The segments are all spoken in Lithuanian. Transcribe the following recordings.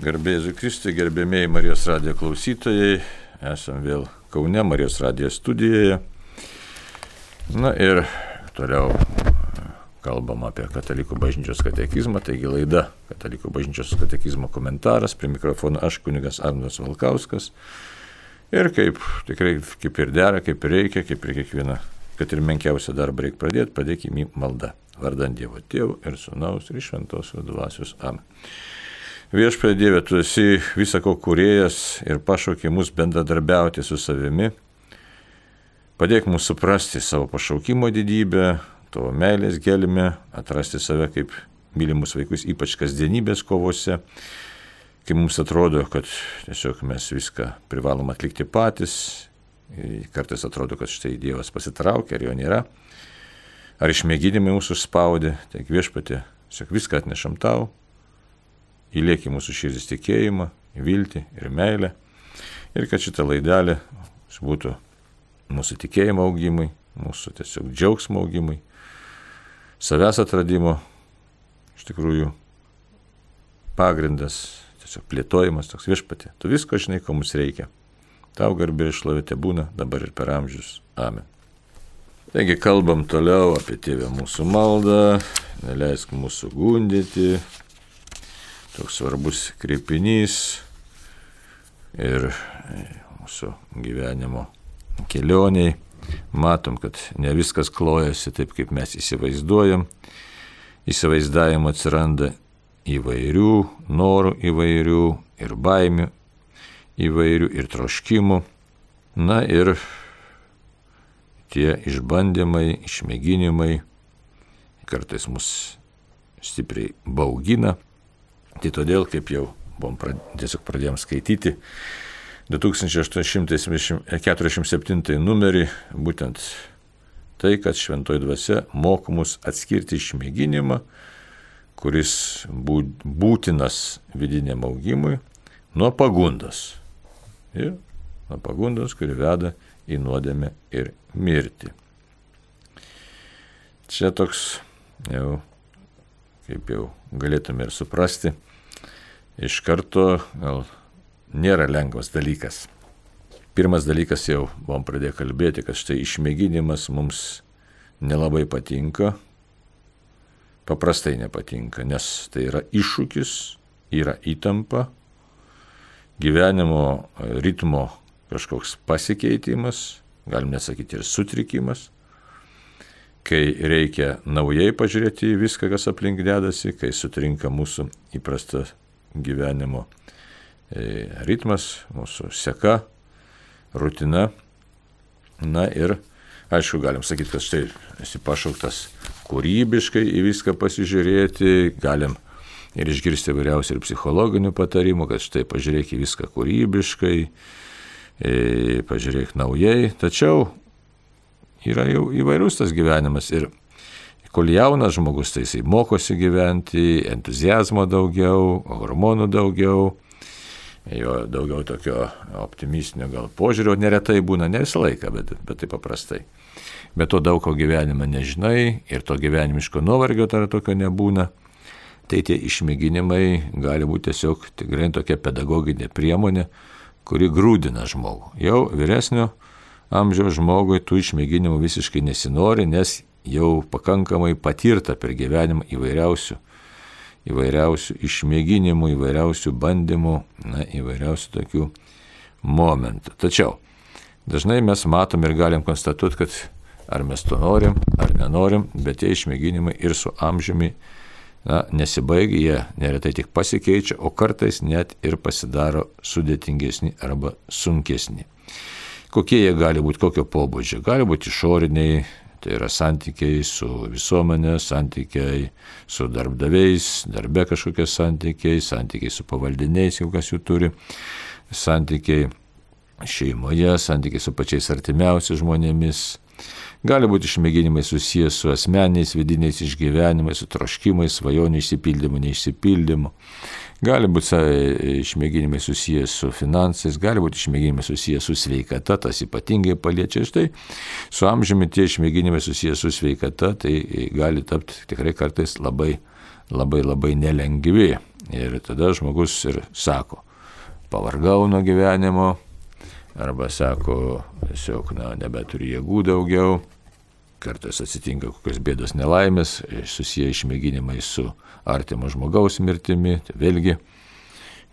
Garbėsiu Kristui, gerbėmiai Marijos radijo klausytojai, esam vėl Kaune Marijos radijo studijoje. Na ir toliau kalbam apie Katalikų bažnyčios katekizmą, taigi laida Katalikų bažnyčios katekizmo komentaras, prie mikrofono aš kunigas Arnas Valkauskas. Ir kaip tikrai, kaip ir dera, kaip ir reikia, kaip ir kiekvieną, kad ir menkiausią darbą reikia pradėti, padėkime į maldą. Vardant Dievo Tėvų ir Sūnaus ir Šventosios Dvasios Amen. Viešpėje Dieve, tu esi visako kuriejas ir pašaukė mus bendradarbiauti su savimi. Padėk mums suprasti savo pašaukimo didybę, tavo meilės gelime, atrasti save kaip mylimus vaikus, ypač kasdienybės kovose, kai mums atrodo, kad tiesiog mes viską privalom atlikti patys, kartais atrodo, kad štai Dievas pasitraukia, ar jo nėra, ar išmėginimai mūsų užspaudė, tiek viešpatė, tiesiog viską atnešam tau, įliek į mūsų širdis tikėjimą, viltį ir meilę. Ir kad šitą laidelę būtų mūsų tikėjimo augimui, mūsų tiesiog džiaugsmo augimui, savęs atradimo, iš tikrųjų pagrindas, tiesiog plėtojimas toks viešpatė. Tu visko žinai, ko mums reikia. Tau garbė išlovėte būna dabar ir per amžius. Amen. Taigi kalbam toliau apie tėvę mūsų maldą, neleisk mūsų gundyti, toks svarbus kreipinys ir e, mūsų gyvenimo kelioniai. Matom, kad ne viskas klojasi taip, kaip mes įsivaizduojam. Įsivaizdavimo atsiranda įvairių norų, įvairių ir baimių, įvairių ir troškimų. Na ir tie išbandymai, išmėginimai kartais mus stipriai baugina, Tai todėl, kaip jau buvom prad, tiesiog pradėjom skaityti, 2847 numerį, būtent tai, kad šventoji dvasia moko mus atskirti išmėginimą, kuris būtinas vidiniam augimui, nuo pagundos. Ir nuo pagundos, kuri veda į nuodėmę ir mirtį. Čia toks jau kaip jau galėtume ir suprasti, iš karto gal nėra lengvas dalykas. Pirmas dalykas jau buvom pradėję kalbėti, kad štai išmėginimas mums nelabai patinka, paprastai nepatinka, nes tai yra iššūkis, yra įtampa, gyvenimo ritmo kažkoks pasikeitimas, galim nesakyti ir sutrikimas kai reikia naujai pažiūrėti į viską, kas aplink dedasi, kai sutrinka mūsų įprastas gyvenimo e, ritmas, mūsų seka, rutina. Na ir aišku, galim sakyti, kad štai esi pašauktas kūrybiškai į viską pasižiūrėti, galim ir išgirsti vairiausių ir psichologinių patarimų, kad štai pažiūrėk į viską kūrybiškai, e, pažiūrėk naujai, tačiau yra jau įvairus tas gyvenimas ir kol jaunas žmogus, tai jisai mokosi gyventi, entuzijazmo daugiau, hormonų daugiau, jo daugiau tokio optimistinio gal požiūrio neretai būna, ne visą laiką, bet, bet tai paprastai. Bet to daug ko gyvenime nežinai ir to gyvenimiško nuovargio tar tokio nebūna. Tai tie išmėginimai gali būti tiesiog tikrai tokia pedagoginė priemonė, kuri grūdina žmogų. Jau vyresnio amžiaus žmogui tų išmėginimų visiškai nesinori, nes jau pakankamai patirta per gyvenimą įvairiausių, įvairiausių išmėginimų, įvairiausių bandymų, na, įvairiausių tokių momentų. Tačiau dažnai mes matom ir galim konstatuoti, kad ar mes to norim, ar nenorim, bet tie išmėginimai ir su amžiumi na, nesibaigia, jie neretai tik pasikeičia, o kartais net ir pasidaro sudėtingesni arba sunkesni. Kokie jie gali būti, kokio pobūdžio? Gali būti išoriniai, tai yra santykiai su visuomenė, santykiai su darbdaviais, darbe kažkokie santykiai, santykiai su pavaldiniais, jau kas jų turi, santykiai šeimoje, santykiai su pačiais artimiausiais žmonėmis. Gali būti išmėginimai susijęs su asmeniais vidiniais išgyvenimais, su troškimais, svajonių išsipildymu, neišsipildymu. Gali būti išmėginimai susijęs su finansais, gali būti išmėginimai susijęs su sveikata, tas ypatingai paliečia. Štai su amžiumi tie išmėginimai susijęs su sveikata, tai gali tapti tikrai kartais labai, labai, labai nelengvi. Ir tada žmogus ir sako, pavargau nuo gyvenimo, arba sako, tiesiog, na, nebeturi jėgų daugiau, kartais atsitinka kokios bėdos nelaimės, susiję išmėginimai su artimo žmogaus mirtimi, tai vėlgi,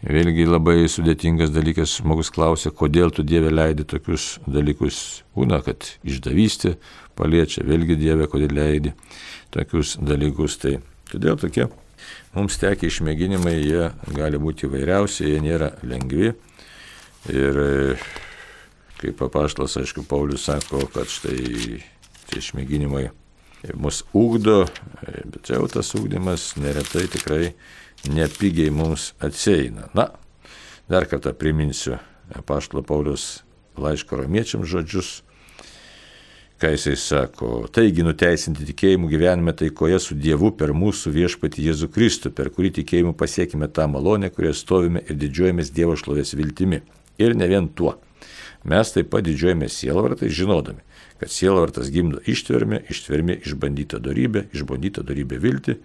vėlgi labai sudėtingas dalykas, žmogus klausia, kodėl tu Dieve leidi tokius dalykus, būna, kad išdavystė paliečia, vėlgi Dieve, kodėl leidi tokius dalykus, tai todėl tokie mums tekia išmėginimai, jie gali būti įvairiausi, jie nėra lengvi. Ir kaip apaštlas, aišku, Paulius sako, kad štai tie išmėginimai mus ugdo, bet jau tas ugdymas neretai tikrai nepigiai mums atsieina. Na, dar kartą priminsiu apaštalo Paulius laiško romiečiam žodžius, ką jisai sako. Taigi nuteisinti tikėjimų gyvenime taikoje su Dievu per mūsų viešpatį Jėzų Kristų, per kurį tikėjimu pasiekime tą malonę, kurioje stovime ir didžiuojamės Dievo šlovės viltimi. Ir ne vien tuo. Mes taip pat didžiuojame sielvartai, žinodami, kad sielvartas gimdo ištvermę, ištvermė išbandyta darybė, išbandyta darybė viltį,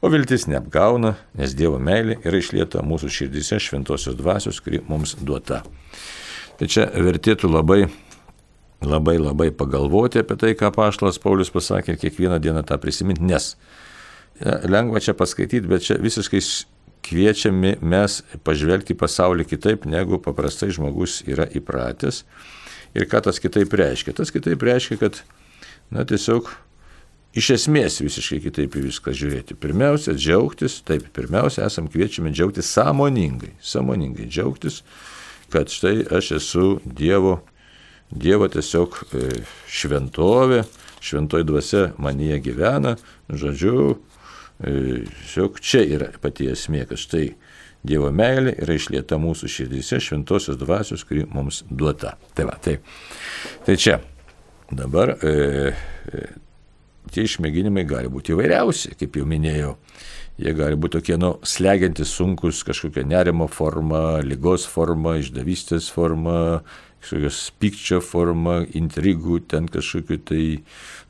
o viltis neapgauna, nes Dievo meilė yra išlieta mūsų širdise šventosios dvasios, kuri mums duota. Tai čia vertėtų labai, labai, labai pagalvoti apie tai, ką Paštas Paulius pasakė ir kiekvieną dieną tą prisiminti, nes lengva čia paskaityti, bet čia visiškai kviečiami mes pažvelgti į pasaulį kitaip, negu paprastai žmogus yra įpratęs. Ir ką tas kitaip reiškia? Tas kitaip reiškia, kad, na, tiesiog iš esmės visiškai kitaip į viską žiūrėti. Pirmiausia, džiaugtis, taip, pirmiausia, esam kviečiami džiaugtis sąmoningai, sąmoningai džiaugtis, kad štai aš esu Dievo, Dievo tiesiog e, šventovė, šventoji dvasia manyje gyvena, žodžiu, Tiesiog čia yra pati esmė, kad štai Dievo meilė yra išlieta mūsų širdise šventosios dvasios, kuri mums duota. Tai va, tai, tai čia. Dabar e, e, tie išmėginimai gali būti įvairiausi, kaip jau minėjau. Jie gali būti tokie, nu, slegiantis sunkus, kažkokia nerimo forma, lygos forma, išdavystės forma, kažkokios pykčio forma, intrigų, ten kažkokių tai,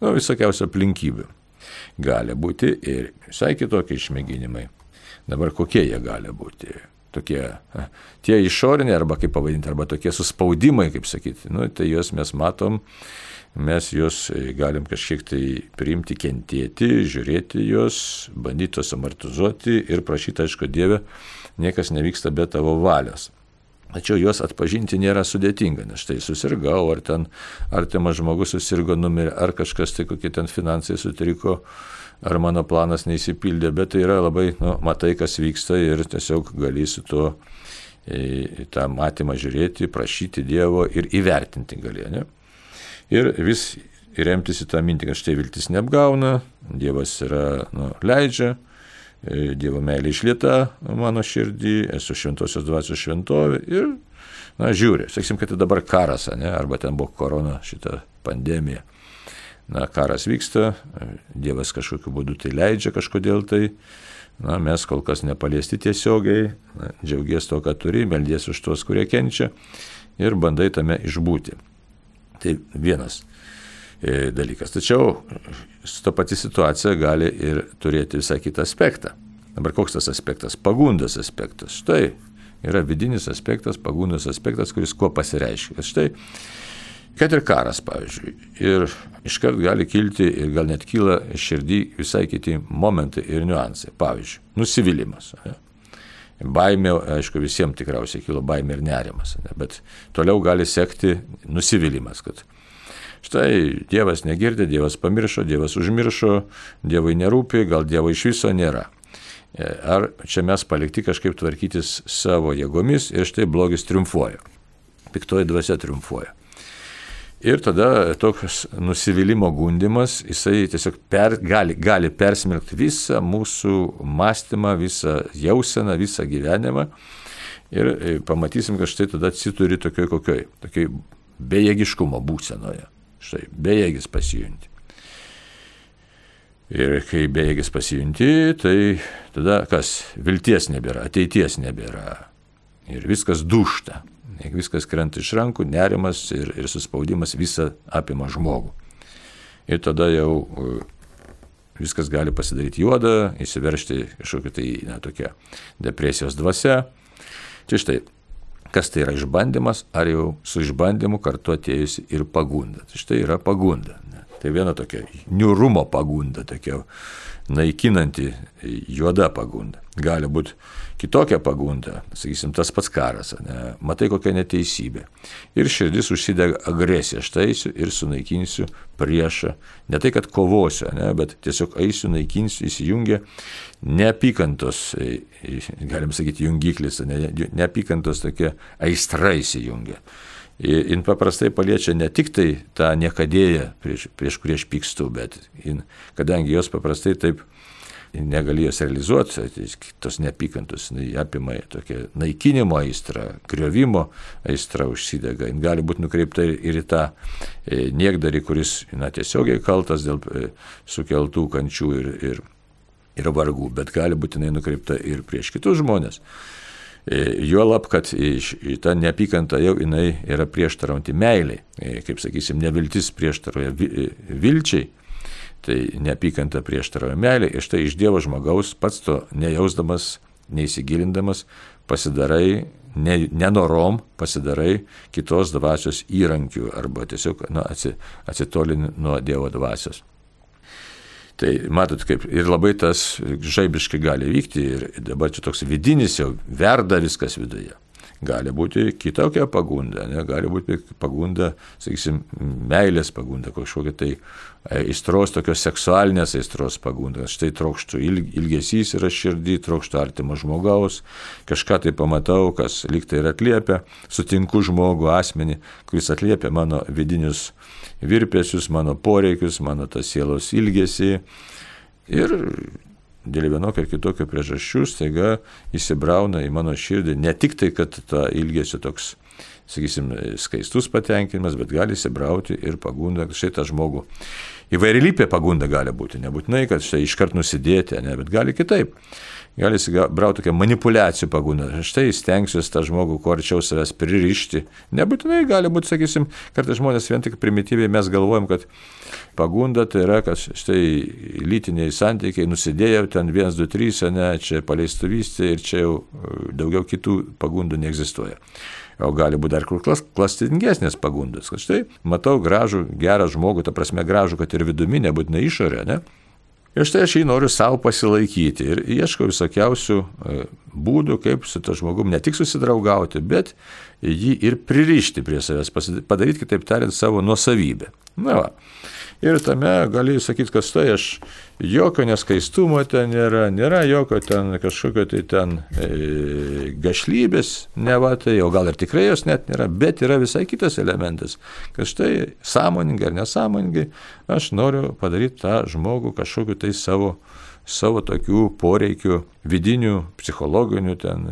nu, visokiausių aplinkybių gali būti ir visai kitokie išmėginimai. Dabar kokie jie gali būti? Tokie, tie išoriniai, arba kaip pavadinti, arba tokie suspaudimai, kaip sakyti, nu, tai juos mes matom, mes juos galim kažkiek tai priimti, kentėti, žiūrėti juos, bandyti tos amortizuoti ir prašyti, aišku, Dieve, niekas nevyksta be tavo valios. Tačiau juos atpažinti nėra sudėtinga, nes štai susirgau, ar ten artimas žmogus susirgo numirė, ar kažkas tai kokie ten finansai sutriko, ar mano planas neįsipildė, bet tai yra labai, nu, matai, kas vyksta ir tiesiog gali su tuo į tą matymą žiūrėti, prašyti Dievo ir įvertinti gali. Ne? Ir vis remtis į tą mintį, kad štai viltis neapgauna, Dievas yra, nu, leidžia, E, Dievo meilė išlieta mano širdį, esu šventosios dvasios šventovė ir, na, žiūri, sakysim, kad tai dabar karas, ne, arba ten buvo korona, šita pandemija. Na, karas vyksta, Dievas kažkokiu būdu tai leidžia kažkodėl tai, na, mes kol kas nepaliesti tiesiogiai, na, džiaugies to, ką turi, meldies už tuos, kurie kenčia ir bandai tame išbūti. Tai vienas E, dalykas. Tačiau ta pati situacija gali ir turėti visai kitą aspektą. Dabar koks tas aspektas? Pagundas aspektas. Štai yra vidinis aspektas, pagundas aspektas, kuris kuo pasireiškia. Štai, kad ir karas, pavyzdžiui, ir iškart gali kilti ir gal net kyla širdį visai kiti momentai ir niuansai. Pavyzdžiui, nusivylimas. Ne? Baimė, aišku, visiems tikriausiai kilo baimė ir nerimas, ne? bet toliau gali sekti nusivylimas, kad Štai Dievas negirdi, Dievas pamiršo, Dievas užmiršo, Dievui nerūpi, gal Dievo iš viso nėra. E, ar čia mes palikti kažkaip tvarkytis savo jėgomis ir štai blogis triumfuoja. Piktoji dvasia triumfuoja. Ir tada toks nusivylimų gundimas, jisai tiesiog per, gali, gali persmelkti visą mūsų mąstymą, visą jauseną, visą gyvenimą. Ir e, pamatysim, kad štai tada atsiduri tokioj kokioj, tokioj bejėgiškumo būsenoje. Štai, bejėgis pasijunti. Ir kai bejėgis pasijunti, tai tada kas? Vilties nebėra, ateities nebėra. Ir viskas dušta. Viskas krenta iš rankų, nerimas ir, ir suspaudimas visą apima žmogų. Ir tada jau viskas gali pasidaryti juoda, įsiveršti kažkokia tai, na, tokia depresijos dvasia. Čia štai, kas tai yra išbandymas, ar jau su išbandymu kartu atėjusi ir pagunda. Tai štai yra pagunda. Tai viena tokia niurumo pagunda, tokia naikinanti juoda pagunda. Gali būti kitokia pagunda, sakysim, tas pats karas, ne? matai kokia neteisybė. Ir širdis užsidega agresija, aš taisiu ir sunaikinsiu priešą. Ne tai, kad kovosiu, ne? bet tiesiog eisiu, naikinsiu, įsijungia neapykantos, e, galim sakyti, jungiklis, ne? neapykantos tokia aistra įsijungia. Jin paprastai paliečia ne tik tai tą niekadėją, prieš, prieš kurį aš pykstu, bet jin, kadangi jos paprastai taip negali jos realizuoti, tai tos neapykantos apima tokia naikinimo aistra, griovimo aistra užsidega. Jis gali būti nukreipta ir į tą e, niekdarį, kuris na, tiesiogiai kaltas dėl e, sukeltų kančių ir, ir, ir vargų, bet gali būti nukreipta ir prieš kitus žmonės. E, juolab, kad ta neapykanta jau jinai yra prieštaraujanti meiliai, kaip sakysim, neviltis prieštarauja vilčiai, Tai neapykanta prieštarauja meilė ir štai iš Dievo žmogaus pats to nejausdamas, neįsigilindamas, pasidarai, ne, nenorom pasidarai kitos dvasios įrankių arba tiesiog nu, atsitolini nuo Dievo dvasios. Tai matot, kaip ir labai tas žaibiškai gali vykti ir dabar čia toks vidinis jau verda viskas viduje. Gali būti kitokia pagunda, ne? gali būti pagunda, sakysim, meilės pagunda, kažkokia tai aistros, tokios seksualinės aistros pagunda. Štai trokštų ilgesys yra širdį, trokštų artimo žmogaus, kažką tai pamatau, kas liktai ir atliepia, sutinku žmogų, asmenį, kuris atliepia mano vidinius virpesius, mano poreikius, mano tas sielos ilgesį. Ir dėl vienokio ar kitokio priežasčių staiga įsibrauna į mano širdį ne tik tai, kad ta ilgesio toks, sakysim, skaistus patenkinimas, bet gali įsibrauti ir pagunda šitą žmogų. Įvairialypė pagunda gali būti, nebūtinai, kad štai iškart nusidėti, ne, bet gali kitaip gali įsibrauti tokia manipulacijų pagunda. Štai stengsiuosi tą žmogų kuo arčiau savęs pririšti. Nebūtinai gali būti, sakysim, kartais žmonės vien tik primityviai mes galvojam, kad pagunda tai yra, kad štai lytiniai santykiai nusidėjau ten 1, 2, 3, ne, čia paleistuvystė ir čia jau e, daugiau kitų pagundų neegzistuoja. O gali būti dar kur klas, klastingesnės pagundos, kad štai matau gražų, gerą žmogų, ta prasme gražų, kad ir vidumi, nebūtinai išorė, ne? Ir štai aš jį noriu savo pasilaikyti ir ieškau visokiausių e, būdų, kaip su to žmogum ne tik susidraugauti, bet jį ir pririšti prie savęs, padaryti, kitaip tariant, savo nuosavybę. Na, va. Ir tame gali sakyti, kad štai aš jokio neskaistumo ten nėra, nėra jokio ten kažkokio tai ten e, gašlybės, ne va tai, o gal ir tikrai jos net nėra, bet yra visai kitas elementas, kad štai sąmoningai ar nesąmoningai aš noriu padaryti tą žmogų kažkokiu tai savo savo tokių poreikių, vidinių, psichologinių, ten,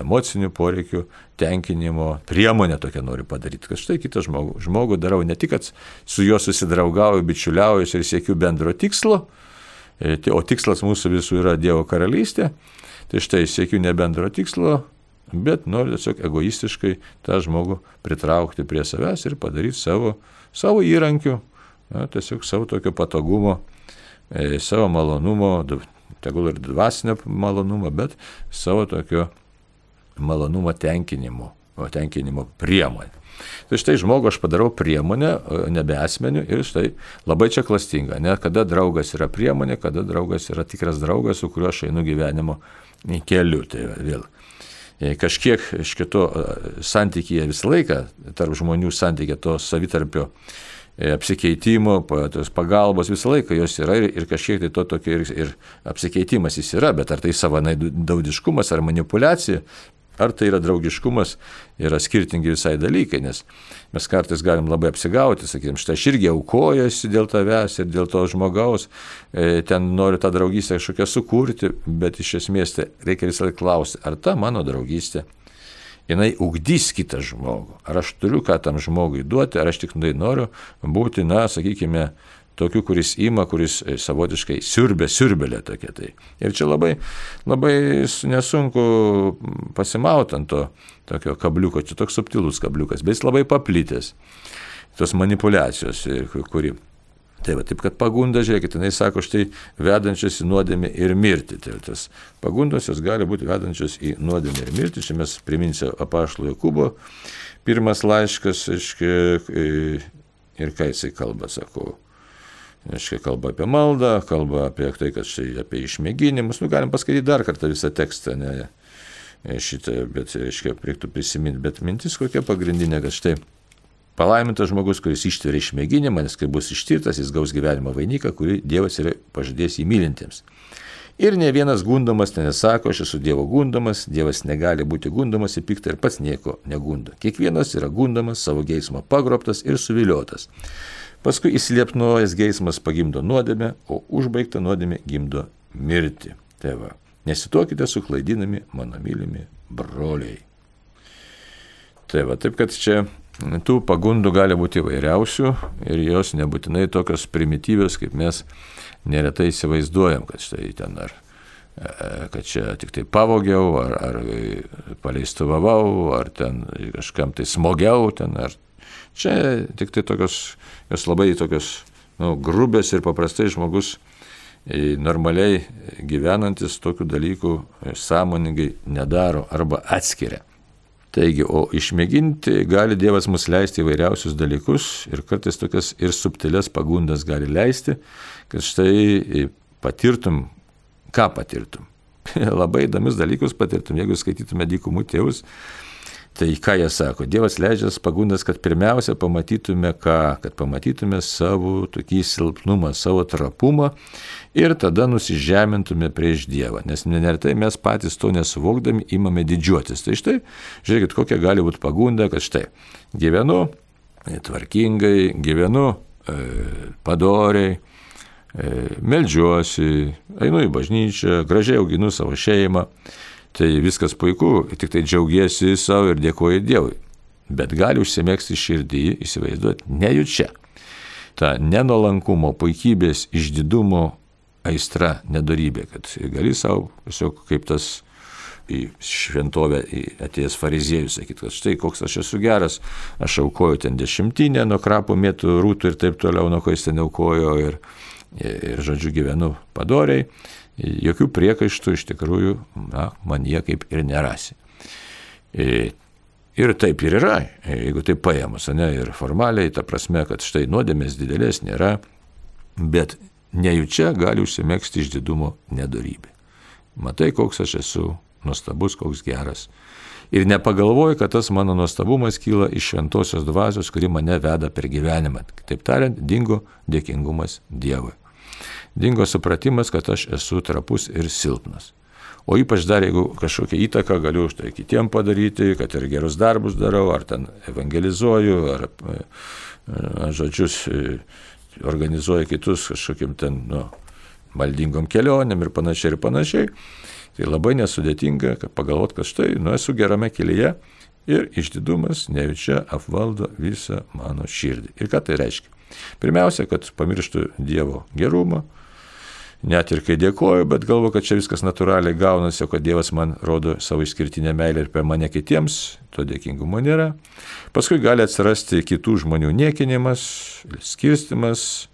emocinių poreikių tenkinimo priemonę tokią noriu padaryti, kad štai kitą žmogų, žmogų darau ne tik, kad su juo susidraugauju, bičiuliauju ir siekiu bendro tikslo, e, o tikslas mūsų visų yra Dievo karalystė, tai štai siekiu ne bendro tikslo, bet noriu tiesiog egoistiškai tą žmogų pritraukti prie savęs ir padaryti savo, savo įrankių, na, tiesiog savo tokio patogumo E, savo malonumo, tegul ir dvasinio malonumo, bet savo tokio malonumo tenkinimo, tenkinimo priemonė. Tai štai žmogų aš padarau priemonę, nebe asmeniu ir štai labai čia klastinga, ne? kada draugas yra priemonė, kada draugas yra tikras draugas, su kuriuo aš einu gyvenimo keliu. Tai vėl e, kažkiek iš kito santykėje visą laiką, tarp žmonių santykė to savitarpio E, apsikeitimo, tos pagalbos visą laiką jos yra ir, ir kažkiek tai to tokio ir, ir apsikeitimas jis yra, bet ar tai savanaudiškumas ar manipulacija, ar tai yra draugiškumas, yra skirtingi visai dalykai, nes mes kartais galim labai apsigauti, sakykime, štai aš irgi aukojuosi dėl tavęs ir dėl to žmogaus, e, ten noriu tą draugystę kažkokią sukurti, bet iš esmės tai reikia visą laiką klausti, ar ta mano draugystė jinai ugdys kitą žmogų. Ar aš turiu ką tam žmogui duoti, ar aš tik tai noriu būti, na, sakykime, tokiu, kuris ima, kuris e, savotiškai siurbė, siurbelė tokia tai. Ir čia labai, labai nesunku pasimauti ant to tokio kabliuko, čia toks subtilus kabliukas, bet jis labai paplitęs. Tos manipulacijos, e, kuri Tai va, taip kad pagunda, žiūrėkit, jinai sako, štai vedančios į nuodėmę ir mirtį. Tai tas pagundos jos gali būti vedančios į nuodėmę ir mirtį. Čia mes priminsiu apaštalo Jokūbo pirmas laiškas, aiškiai, ir ką jisai kalba, sakau. Aiškiai, kalba apie maldą, kalba apie tai, kad štai apie išmėginimus. Nu, galim paskaityti dar kartą visą tekstą, ne šitą, bet, aiškiai, reiktų prisiminti. Bet mintis kokia pagrindinė, kad štai Palaimintas žmogus, kuris ištveria išmėginimą, nes kai bus ištirtas, jis gaus gyvenimo vainiką, kurį Dievas yra pažadėjęs įmylintiems. Ir ne vienas gundomas nesako, aš esu Dievo gundomas, Dievas negali būti gundomas į piktą ir pats nieko negundo. Kiekvienas yra gundomas, savo geismo pagroptas ir suviliotas. Paskui įsiliepnojęs geismas pagimdo nuodėmę, o užbaigta nuodėmė gimdo mirtį. Tai va, nesituokite suklaidinami mano mylimi broliai. Tai va, taip kad čia Tų pagundų gali būti įvairiausių ir jos nebūtinai tokios primityvios, kaip mes neretai įsivaizduojam, kad štai ten ar e, kad čia tik tai pavogiau, ar, ar paleistuvavau, ar ten kažkam tai smogiau, ten, ar čia tik tai tokios, jos labai tokios nu, grubės ir paprastai žmogus e, normaliai gyvenantis tokių dalykų sąmoningai nedaro arba atskiria. Taigi, o išmėginti gali Dievas mus leisti įvairiausius dalykus ir kartais tokias ir subtilės pagundas gali leisti, kad štai patirtum, ką patirtum. Labai įdomius dalykus patirtum, jeigu skaitytume dykumų tėvus, Tai ką jie sako? Dievas leidžia pagundas, kad pirmiausia pamatytume ką? Kad pamatytume savo tokį silpnumą, savo trapumą ir tada nusižemintume prieš Dievą. Nes neretai mes patys to nesuvokdami imame didžiuotis. Tai štai, žiūrėkit, kokia gali būti pagunda, kad štai gyvenu tvarkingai, gyvenu e, padoriai, e, melžiuosi, einu į bažnyčią, gražiai auginu savo šeimą tai viskas puiku, tik tai džiaugiesi savo ir dėkoji Dievui. Bet gali užsimėgsti širdį, įsivaizduoti, nejučia. Ta nenolankumo, puikybės, išdidumo aistra, nedarybė, kad gali savo tiesiog kaip tas į šventovę atėjęs fariziejus, sakyt, kad štai koks aš esu geras, aš aukoju ten dešimtinę nuo krapo mėtų rūtų ir taip toliau, nuo ko jis ten aukojo ir, ir, ir žodžiu, gyvenu padoriai jokių priekaištų iš tikrųjų, na, man jie kaip ir nerasi. E, ir taip ir yra, jeigu tai paėmus, ne, ir formaliai, ta prasme, kad štai nuodėmės didelės nėra, bet nejučia gali užsimėgsti išdidumo nedarybė. Matai, koks aš esu nuostabus, koks geras. Ir nepagalvoju, kad tas mano nuostabumas kyla iš šventosios dvasios, kuri mane veda per gyvenimą. Kitaip tariant, dingo dėkingumas Dievui dingo supratimas, kad aš esu trapus ir silpnas. O ypač dar jeigu kažkokią įtaką galiu už tai kitiem padaryti, kad ir gerus darbus darau, ar ten evangelizuoju, ar, ar žodžius organizuoju kitus kažkokim ten nu, maldingom kelionėm ir panašiai ir panašiai, tai labai nesudėtinga, kad pagalvot, kad štai, nu esu gerame kelyje ir išdidumas nejučia apvaldo visą mano širdį. Ir ką tai reiškia? Pirmiausia, kad pamirštų Dievo gerumą, net ir kai dėkoju, bet galvoju, kad čia viskas natūraliai gaunasi, o kad Dievas man rodo savo išskirtinę meilę ir per mane kitiems, to dėkingumo nėra. Paskui gali atsirasti kitų žmonių niekinimas, skirstimas,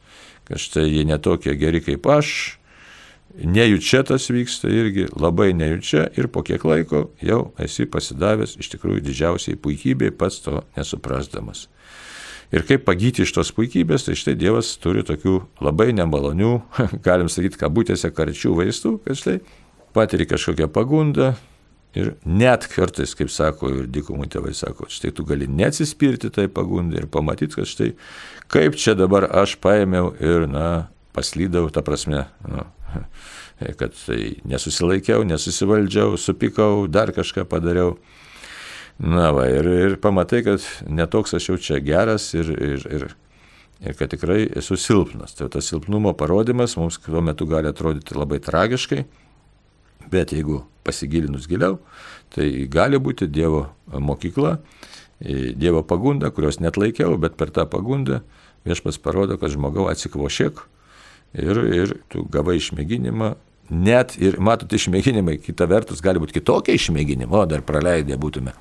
kad štai jie netokie geri kaip aš. Nejučia tas vyksta irgi, labai nejučia ir po kiek laiko jau esi pasidavęs iš tikrųjų didžiausiai puikybei, pats to nesuprasdamas. Ir kaip pagyti iš tos puikybės, tai štai Dievas turi tokių labai nemalonių, galim sakyti, kabutėse karčių vaistų, kad štai patiri kažkokią pagundą ir net kartais, kaip sako ir dykumų tėvai sako, štai tu gali neatsispirti tai pagundai ir pamatyti, kad štai kaip čia dabar aš paėmiau ir, na, paslydau, ta prasme, nu, kad tai nesusilaikiau, nesusivaldžiau, supikau, dar kažką padariau. Na va, ir, ir pamatai, kad netoks aš jau čia geras ir, ir, ir, ir kad tikrai esu silpnas. Tai tas silpnumo parodimas mums tuo metu gali atrodyti labai tragiškai, bet jeigu pasigilinus giliau, tai gali būti Dievo mokykla, Dievo pagunda, kurios net laikiau, bet per tą pagundą viešpas parodo, kad žmogau atsikvošėk ir, ir tu gavai išmėginimą net ir, matot, išmėginimai, kita vertus, gali būti kitokie išmėginimai, o dar praleidę būtume.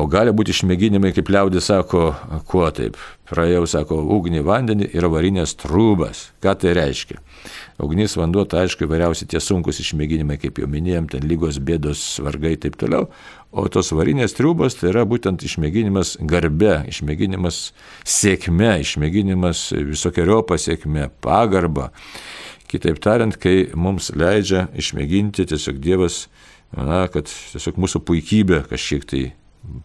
O gali būti išmėginimai, kaip liaudis sako, kuo taip. Praėjau, sako, ugnį, vandenį ir avarinės trūbas. Ką tai reiškia? Ugnis, vanduo, tai aišku, įvairiausi tie sunkus išmėginimai, kaip jau minėjom, ten lygos, bėdos, vargai ir taip toliau. O tos varinės triubos tai yra būtent išmėginimas garbe, išmėginimas sėkme, išmėginimas visokiojo pasiekme, pagarba. Kitaip tariant, kai mums leidžia išmėginti tiesiog Dievas, na, kad tiesiog mūsų puikybė kažkiek tai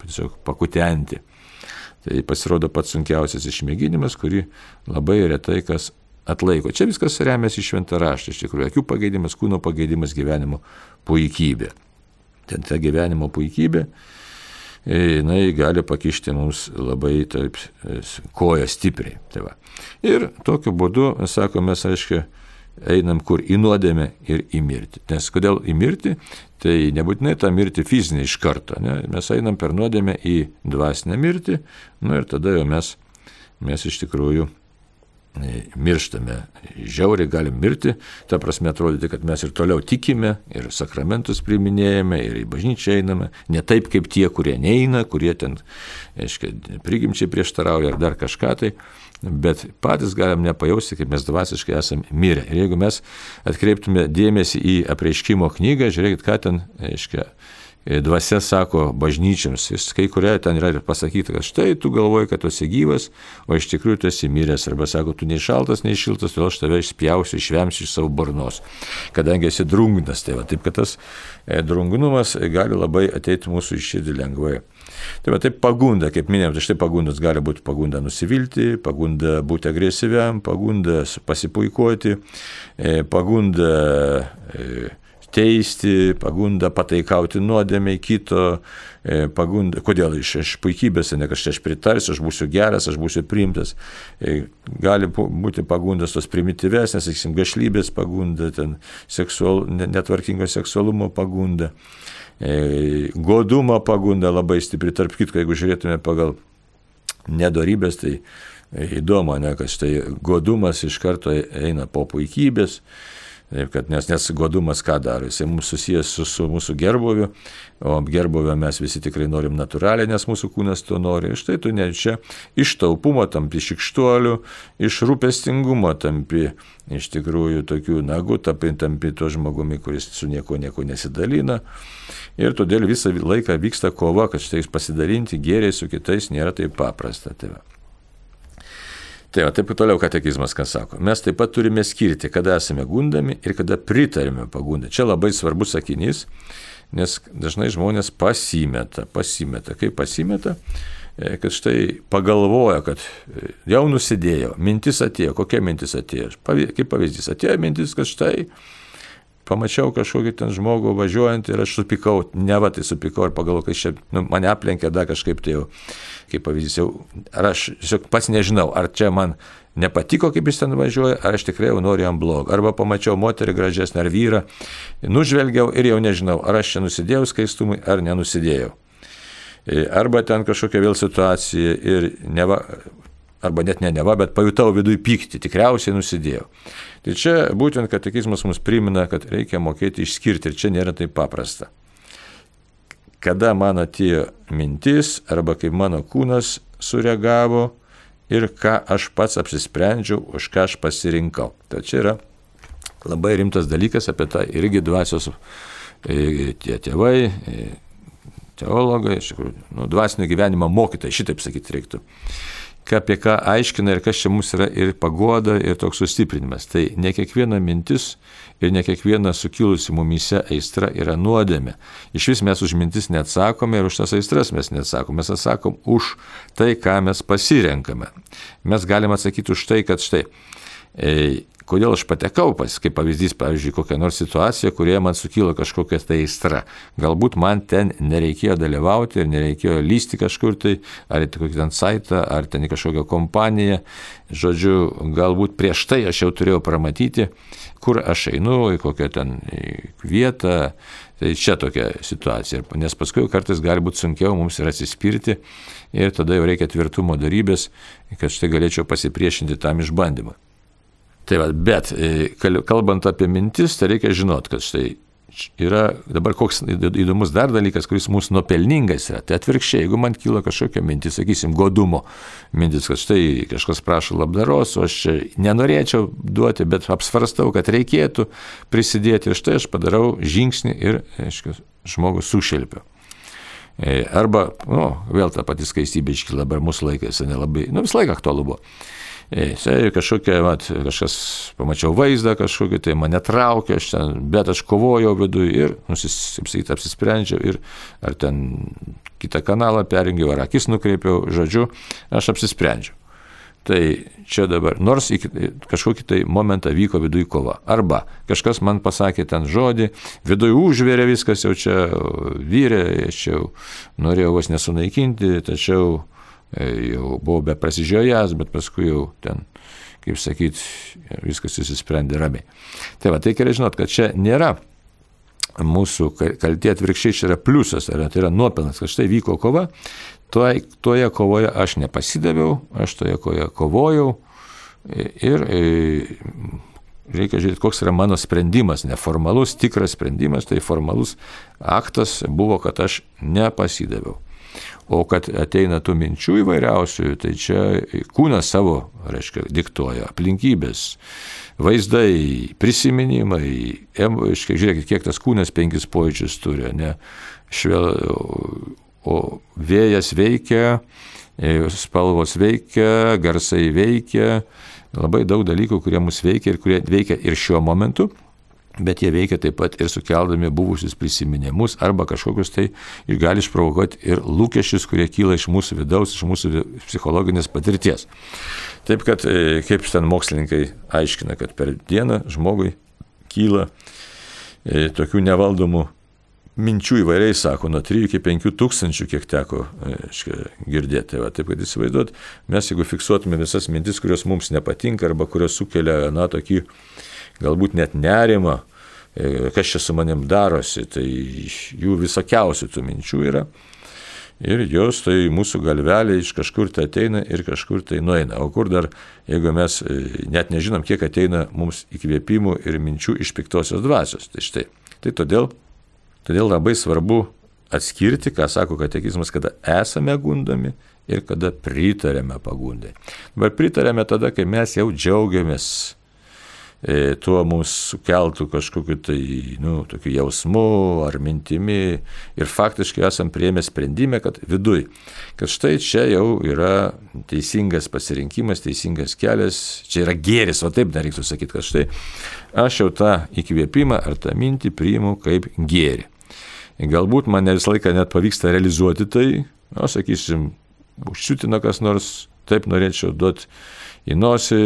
tiesiog pakutenti. Tai pasirodo pats sunkiausias išmėginimas, kurį labai retai kas atlaiko. Čia viskas remiasi šventą raštą, iš tikrųjų, akių pageidimas, kūno pageidimas, gyvenimo puikybė. Ten ta gyvenimo puikybė, jinai gali pakišti mums labai taip koją stipriai. Tai va. ir tokiu būdu, sako, mes, aiškiai, einam kur į nuodėmę ir į mirtį. Nes kodėl į mirtį? Tai nebūtinai tą mirtį fizinį iš karto. Ne? Mes einam per nuodėmę į dvasinę mirtį, nu ir tada jau mes, mes iš tikrųjų mirštame, žiauriai galim mirti, ta prasme atrodyti, kad mes ir toliau tikime, ir sakramentus priminėjame, ir į bažnyčią einame, ne taip kaip tie, kurie neina, kurie ten, aiškiai, prigimčiai prieštarauja ar dar kažką tai, bet patys galim nepajausti, kaip mes dvasiškai esame mirę. Ir jeigu mes atkreiptume dėmesį į apreiškimo knygą, žiūrėkit, ką ten, aiškiai, dvasia sako bažnyčiams, jis kai kuria ten yra ir pasakyta, kad štai tu galvoji, kad tu esi gyvas, o iš tikrųjų tu esi miręs, arba sako, tu nei šaltas, nei šiltas, todėl aš tave išspjausiu, išvemsiu iš savo burnos, kadangi esi drungnas. Tai va, taip, kad tas e, drungnumas gali labai ateiti mūsų iš širdį lengvai. Tai va taip pagunda, kaip minėjau, tai štai pagundas gali būti pagunda nusivilti, pagunda būti agresyviam, pagunda pasipuikuoti, e, pagunda teisti, pagunda pataikauti nuodėmiai kito, e, pagunda, kodėl iš, iš puikybės, ne kažkaip aš pritarsiu, aš būsiu geras, aš būsiu priimtas. E, gali būti pagundas tos primityvesnės, sakysim, gašlybės pagunda, ten seksual, netvarkingo seksualumo pagunda. E, godumo pagunda labai stipri, tarp kitko, jeigu žiūrėtume pagal nedorybės, tai įdomu, ne, kad štai godumas iš karto eina po puikybės, kad, nes, nes godumas ką daro, jisai mums susijęs su, su mūsų gerboviu, o gerbovio mes visi tikrai norim natūraliai, nes mūsų kūnas to nori. Ir štai tu ne čia iš taupumo tampi šikštuolių, iš rūpestingumo tampi iš tikrųjų tokių nagų, tampi, tampi to žmogumi, kuris su nieko nieko nesidalina. Ir todėl visą laiką vyksta kova, kad štai pasidalinti gėriai su kitais nėra taip paprasta. Tai va. Tai va, taip toliau katekizmas, ką sako. Mes taip pat turime skirti, kada esame gundami ir kada pritarime pagundai. Čia labai svarbus sakinys, nes dažnai žmonės pasimeta, pasimeta. Kaip pasimeta? E, kad štai pagalvoja, kad e, jau nusidėjo, mintis atėjo, kokia mintis atėjo. Kaip pavyzdys, atėjo mintis, kad štai pamačiau kažkokį ten žmogų važiuojant ir aš supikau, ne va tai supikau ir pagalvojau, kad čia nu, mane aplenkė dar kažkaip tai jau, kaip pavyzdys, jau, ar aš tiesiog pats nežinau, ar čia man nepatiko, kaip jis ten važiuoja, ar aš tikrai jau noriu jam blogą. Arba pamačiau moterį gražesnę ar vyrą, nužvelgiau ir jau nežinau, ar aš čia nusidėjau skaistumui, ar nenusidėjau. E, arba ten kažkokia vėl situacija ir neva, arba net ne neva, bet pajutau viduje pyktį, tikriausiai nusidėjau. Tai čia būtent katekizmas mums primena, kad reikia mokėti išskirti ir čia nėra taip paprasta. Kada man atėjo mintis arba kaip mano kūnas sureagavo ir ką aš pats apsisprendžiau, už ką aš pasirinkau. Tai čia yra labai rimtas dalykas apie tą irgi dvasios e, tie tėvai, e, teologai, iš tikrųjų, nu, dvasinio gyvenimo mokytai, šitaip sakyti reiktų apie ką aiškina ir kas čia mums yra ir pagoda, ir toks sustiprinimas. Tai ne kiekviena mintis ir ne kiekviena sukilusi mumyse aistra yra nuodėmė. Iš vis mes už mintis neatsakome ir už tas aistras mes neatsakome. Mes atsakom už tai, ką mes pasirenkame. Mes galime atsakyti už tai, kad štai kodėl aš patekau pas, kaip pavyzdys, pavyzdžiui, kokią nors situaciją, kurioje man sukilo kažkokia tai aistra. Galbūt man ten nereikėjo dalyvauti ir nereikėjo lysti kažkur tai, ar į kokį ten saitą, ar ten į kažkokią kompaniją. Žodžiu, galbūt prieš tai aš jau turėjau pramatyti, kur aš einu, į kokią ten vietą. Tai čia tokia situacija, nes paskui kartais gali būti sunkiau mums ir atsispirti ir tada jau reikia tvirtumo darybės, kad štai galėčiau pasipriešinti tam išbandymui. Tai va, bet e, kalbant apie mintis, tai reikia žinot, kad štai yra dabar koks įdomus dar dalykas, kuris mūsų nuopelningas yra. Tai atvirkščiai, jeigu man kyla kažkokia mintis, sakysim, godumo mintis, kad štai kažkas prašo labdaros, o aš nenorėčiau duoti, bet apsvarstau, kad reikėtų prisidėti ir štai aš padarau žingsnį ir, aišku, žmogų sušelpiu. E, arba, nu, vėl ta pati skaistybė iškyla, dabar mūsų laikais nelabai, nu, visą laiką aktualu buvo. Jisai kažkokia, mat, kažkas, pamačiau vaizdą kažkokį, tai mane traukė, aš ten, bet aš kovojau viduje ir, nusisipsakyti, apsisprendžiau ir ar ten kitą kanalą perjungiau, ar akis nukreipiau, žodžiu, aš apsisprendžiau. Tai čia dabar, nors iki kažkokį tai momentą vyko viduje kova. Arba kažkas man pasakė ten žodį, viduje užvėrė viskas, jau čia vyrė, aš jau norėjau vos nesunaikinti, tačiau jau buvau be prasižiojęs, bet paskui jau ten, kaip sakyt, viskas įsisprendė ramiai. Tai va, tai gerai žinot, kad čia nėra mūsų kaltė atvirkščiai, čia yra pliusas, tai yra nuopelnas, kad štai vyko kova, toje, toje kovoje aš nepasidaviau, aš toje kovoje kovojau ir reikia žiūrėti, koks yra mano sprendimas, neformalus, tikras sprendimas, tai formalus aktas buvo, kad aš nepasidaviau. O kad ateina tų minčių įvairiausių, tai čia kūnas savo, reiškia, diktuoja aplinkybės, vaizdai, prisiminimai, reiškia, žiūrėkit, kiek tas kūnas penkis pojūčius turi, ne? Švel, o vėjas veikia, e, spalvos veikia, garsai veikia, labai daug dalykų, kurie mus veikia ir kurie veikia ir šiuo momentu bet jie veikia taip pat ir sukeldami buvusius prisiminimus arba kažkokius tai ir gali išprovokuoti ir lūkesčius, kurie kyla iš mūsų vidaus, iš mūsų psichologinės patirties. Taip kad, e, kaip ten mokslininkai aiškina, kad per dieną žmogui kyla e, tokių nevaldomų minčių įvairiai sako, nuo 3 iki 5 tūkstančių, kiek teko e, škia, girdėti. Tai va, taip, kad įsivaizduot, mes jeigu fiksuotume visas mintis, kurios mums nepatinka arba kurios sukelia, na, tokį galbūt net nerimą, e, kas čia su manim darosi, tai jų visokiausių tų minčių yra. Ir jos tai mūsų galvelė iš kažkur tai ateina ir kažkur tai nueina. O kur dar, jeigu mes e, net nežinom, kiek ateina mums įkvėpimų ir minčių iš piktosios dvasios. Tai štai. Tai todėl, todėl labai svarbu atskirti, ką sako katekizmas, kada esame gundami ir kada pritarėme pagundai. Dabar pritarėme tada, kai mes jau džiaugiamės tuo mums sukeltų kažkokiu tai, nu, tokiu jausmu ar mintimi ir faktiškai esam prieėmę sprendimą, kad viduj, kad štai čia jau yra teisingas pasirinkimas, teisingas kelias, čia yra gėris, o taip dar reiktų sakyti, kad štai aš jau tą įkvėpimą ar tą mintį priimu kaip gėri. Galbūt man ne visą laiką net pavyksta realizuoti tai, o sakysim, užsiutina kas nors, taip norėčiau duoti į nosį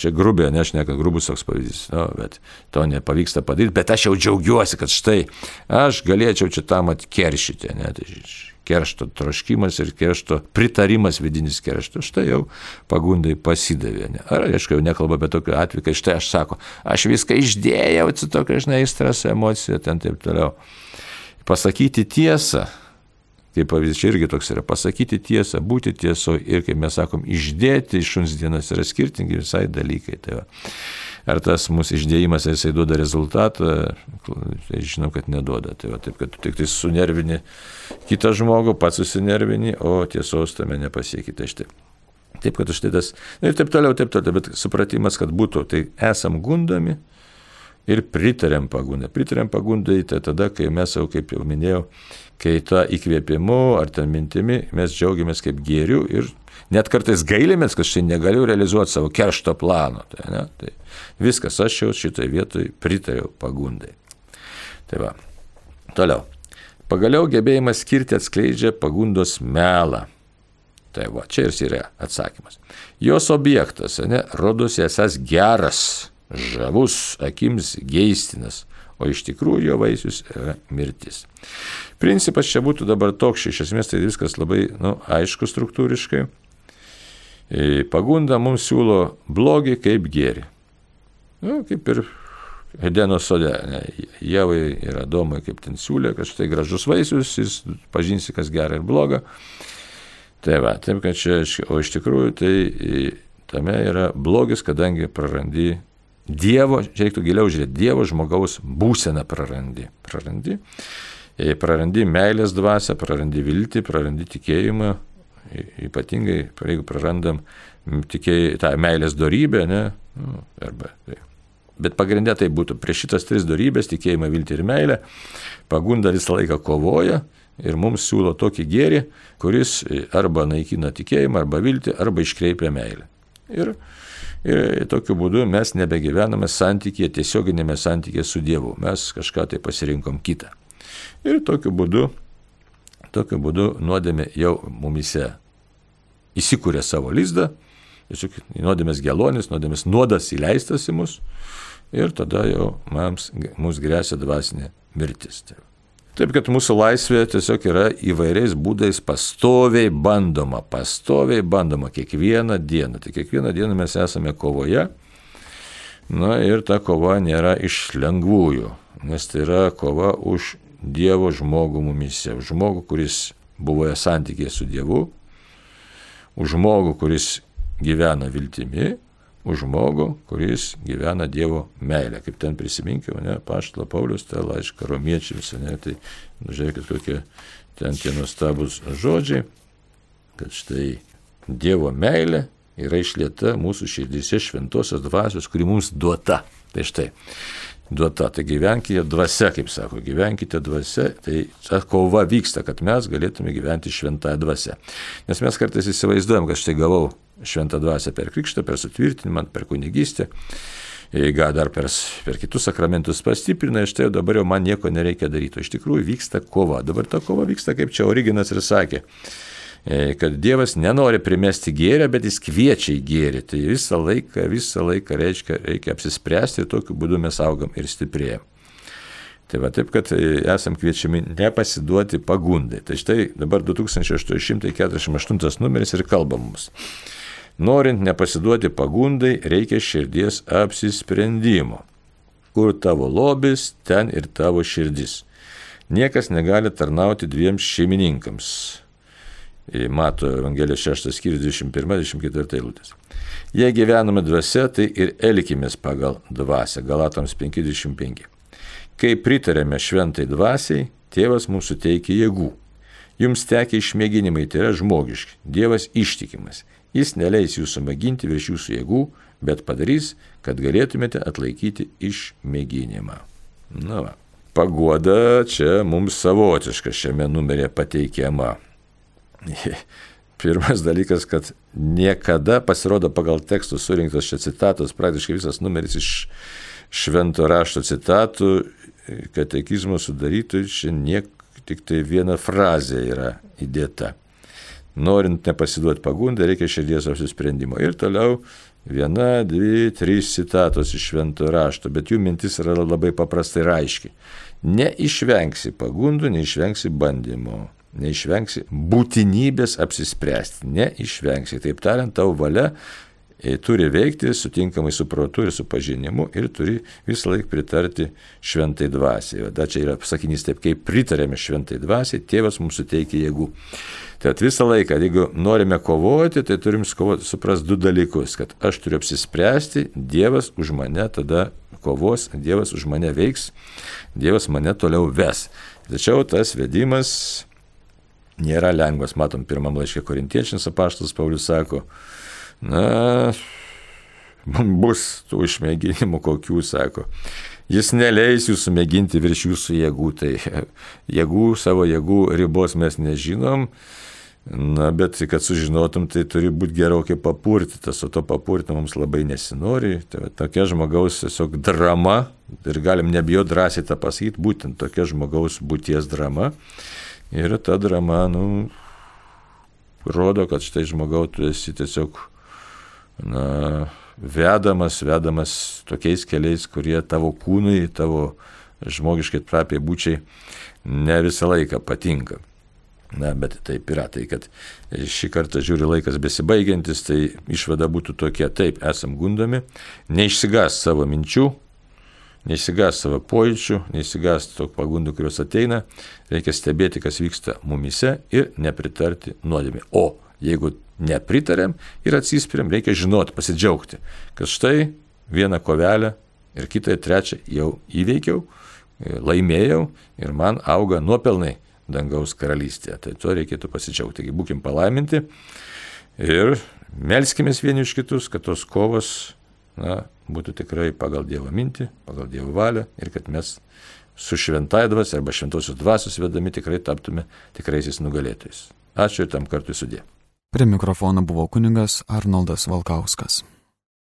Čia grubė, ne aš ne, kad grubus toks pavyzdys, no, bet to nepavyksta padaryti, bet aš jau džiaugiuosi, kad štai aš galėčiau čia tam atkeršyti, ne, tai keršto troškimas ir keršto pritarimas vidinis keršto, štai jau pagundai pasidavė. Ne. Ar aišku, jau nekalba apie tokį atvejį, kai štai aš sako, aš viską išdėjau, su tokia, žinai, stras, emocija, ten taip toliau. Pasakyti tiesą, Kaip pavyzdys, čia irgi toks yra pasakyti tiesą, būti tieso ir, kaip mes sakom, išdėti iš šuns dienas yra skirtingi visai dalykai. Tai va. Ar tas mūsų išdėjimas, ar jisai duoda rezultatą, tai žinom, kad neduoda. Tai va, taip, kad tu tik tai sunervini kitą žmogų, pats susinervini, o tiesos tame nepasieki. Tai štai. Taip, kad štai tas. Ir taip toliau, taip toliau, bet supratimas, kad būtų, tai esam gundami, ir pritarėm pagundai. Pritarėm pagundai tai tada, kai mes jau, kaip jau minėjau, kai tą įkvėpimu ar ten mintimi mes džiaugiamės kaip gėriu ir net kartais gailimės, kad šiandien negaliu realizuoti savo keršto plano. Tai, ne, tai viskas, aš jau šitoje vietoje pritariau pagundai. Tai va. Toliau. Pagaliau gebėjimas skirti atskleidžia pagundos melą. Tai va, čia ir yra atsakymas. Jos objektas, ne, rodosi esas geras, žavus, akims geistinas, o iš tikrųjų jo vaisius yra mirtis. Principas čia būtų dabar toks, iš esmės tai viskas labai nu, aišku struktūriškai. E, pagunda mums siūlo blogį kaip gėrį. Nu, kaip ir Edeno sode. Ne, Jėvai ir Adomai kaip ten siūlė, kad štai gražus vaisius, jis pažinsi, kas gera ir bloga. Tai va, taip kad čia, o iš tikrųjų tai tame yra blogis, kadangi prarandi Dievo, čia reiktų giliau žiūrėti, Dievo žmogaus būseną prarandi. Prarandi. Jei prarandi meilės dvasę, prarandi viltį, prarandi tikėjimą, ypatingai, jeigu prarandam tikėjai, tą meilės darybę, ne, nu, arba, tai. bet pagrindė tai būtų prieš šitas tris darybės, tikėjimą, viltį ir meilę, pagunda visą laiką kovoja ir mums siūlo tokį gėrį, kuris arba naikina tikėjimą, arba viltį, arba iškreipia meilę. Ir, ir tokiu būdu mes nebegyvename santykėje, tiesioginėme santykėje su Dievu, mes kažką tai pasirinkom kitą. Ir tokiu būdu, tokiu būdu nuodėmė jau mumise įsikūrė savo lizdą, tiesiog nuodėmės gelonis, nuodėmės nuodas įleistas į mus ir tada jau mums, mums grėsia dvasinė mirtis. Tai Taip kad mūsų laisvė tiesiog yra įvairiais būdais pastoviai bandoma, pastoviai bandoma kiekvieną dieną. Tai kiekvieną dieną mes esame kovoje. Na ir ta kova nėra iš lengvųjų, nes tai yra kova už Dievo žmogų mumise, už žmogų, kuris buvo santykėje su Dievu, už žmogų, kuris gyvena viltimi, už žmogų, kuris gyvena Dievo meilę. Kaip ten prisiminkime, ne, Paštalo Paulius, tą laišką romiečiams, ne, tai nu, žiūrėkit, kokie ten tie nustabus žodžiai, kad štai Dievo meilė yra išlieta mūsų širdise šventosios dvasios, kuri mums duota. Tai štai, duota. Tai gyvenkite dvasia, kaip sako, gyvenkite dvasia, tai ta kova vyksta, kad mes galėtume gyventi šventąją dvasia. Nes mes kartais įsivaizduojam, kad štai gavau šventą dvasią per krikštą, per sutvirtinimą, per kunigystę. Gal dar per, per kitus sakramentus pastiprina, iš tai dabar jau man nieko nereikia daryti. O iš tikrųjų vyksta kova. Dabar ta kova vyksta, kaip čia Originas ir sakė kad Dievas nenori primesti gėrę, bet jis kviečia į gėrį. Tai visą laiką, visą laiką reiškia, reikia apsispręsti ir tokiu būdu mes augam ir stiprėjam. Tai va taip, kad esam kviečiami nepasiduoti pagundai. Tai štai dabar 2848 numeris ir kalba mums. Norint nepasiduoti pagundai, reikia širdies apsisprendimo. Kur tavo lobis, ten ir tavo širdis. Niekas negali tarnauti dviems šeimininkams Mato Evangelijos 6 skyrius 21-24 eilutės. Jei gyvename dvasia, tai ir elkimės pagal dvasę. Galatams 55. Kai pritarėme šventai dvasiai, tėvas mums suteikia jėgų. Jums tekia išmėginimai, tai yra žmogiški. Dievas ištikimas. Jis neleis jūsų mėginti virš jūsų jėgų, bet padarys, kad galėtumėte atlaikyti išmėginimą. Na, va. pagoda čia mums savotiška šiame numerė pateikiama. Pirmas dalykas, kad niekada pasirodo pagal tekstus surinktos čia citatos, praktiškai visas numeris iš švento rašto citatų, katekizmo sudarytų, čia niek, tik tai viena frazė yra įdėta. Norint nepasiduoti pagundai, reikia širdies apsisprendimo. Ir toliau viena, dvi, trys citatos iš švento rašto, bet jų mintis yra labai paprastai ir aiški. Neišvengsi pagundų, neišvengsi bandymų neišvengsi būtinybės apsispręsti, neišvengsi. Taip tariant, tavo valia e, turi veikti sutinkamai su protu ir su pažinimu ir turi visą laiką pritarti šventai dvasiai. Da čia yra sakinys taip, kaip pritarėme šventai dvasiai, tėvas mums suteikia jėgų. Tad visą laiką, jeigu norime kovoti, tai turim kovoti, supras du dalykus, kad aš turiu apsispręsti, Dievas už mane tada kovos, Dievas už mane veiks, Dievas mane toliau ves. Tačiau tas vedimas nėra lengvas. Matom, pirmam laiškė korintiečiams apaštas Paulius sako, na, bus tų išmėginimų kokių, sako. Jis neleis jūsų mėginti virš jūsų jėgų, tai jėgų, savo jėgų ribos mes nežinom, na, bet kad sužinotum, tai turi būti gerokai papurtytas, o to papurtyti mums labai nesinori. Tai va, tokia žmogaus tiesiog drama, ir galim nebijoti drąsiai tą pasakyti, būtent tokia žmogaus būties drama. Ir ta drama, nu, rodo, kad štai žmogau tu esi tiesiog, na, vedamas, vedamas tokiais keliais, kurie tavo kūnui, tavo žmogiškai trapiai būčiai ne visą laiką patinka. Na, bet taip yra, tai kad šį kartą žiūri laikas besibaigiantis, tai išvada būtų tokia, taip, esam gundomi, neišsigas savo minčių, Neįsigąs savo pojūčių, neįsigąs to pagundų, kurios ateina, reikia stebėti, kas vyksta mumise ir nepritarti nuodėmė. O jeigu nepritarėm ir atsispiriam, reikia žinoti, pasidžiaugti, kad štai vieną kovelę ir kitą ir trečią jau įveikiau, laimėjau ir man auga nuopelnai dangaus karalystėje. Tai tuo reikėtų pasidžiaugti. Taigi būkim palaiminti ir melskime vieni iš kitus, kad tos kovos na, būtų tikrai pagal Dievo mintį, pagal Dievo valią ir kad mes su šventai dvasia arba šventosios dvasios vedami tikrai taptume tikraisiais nugalėtojais. Ačiū ir tam kartui sudė. Prie mikrofono buvo kuningas Arnoldas Valkauskas.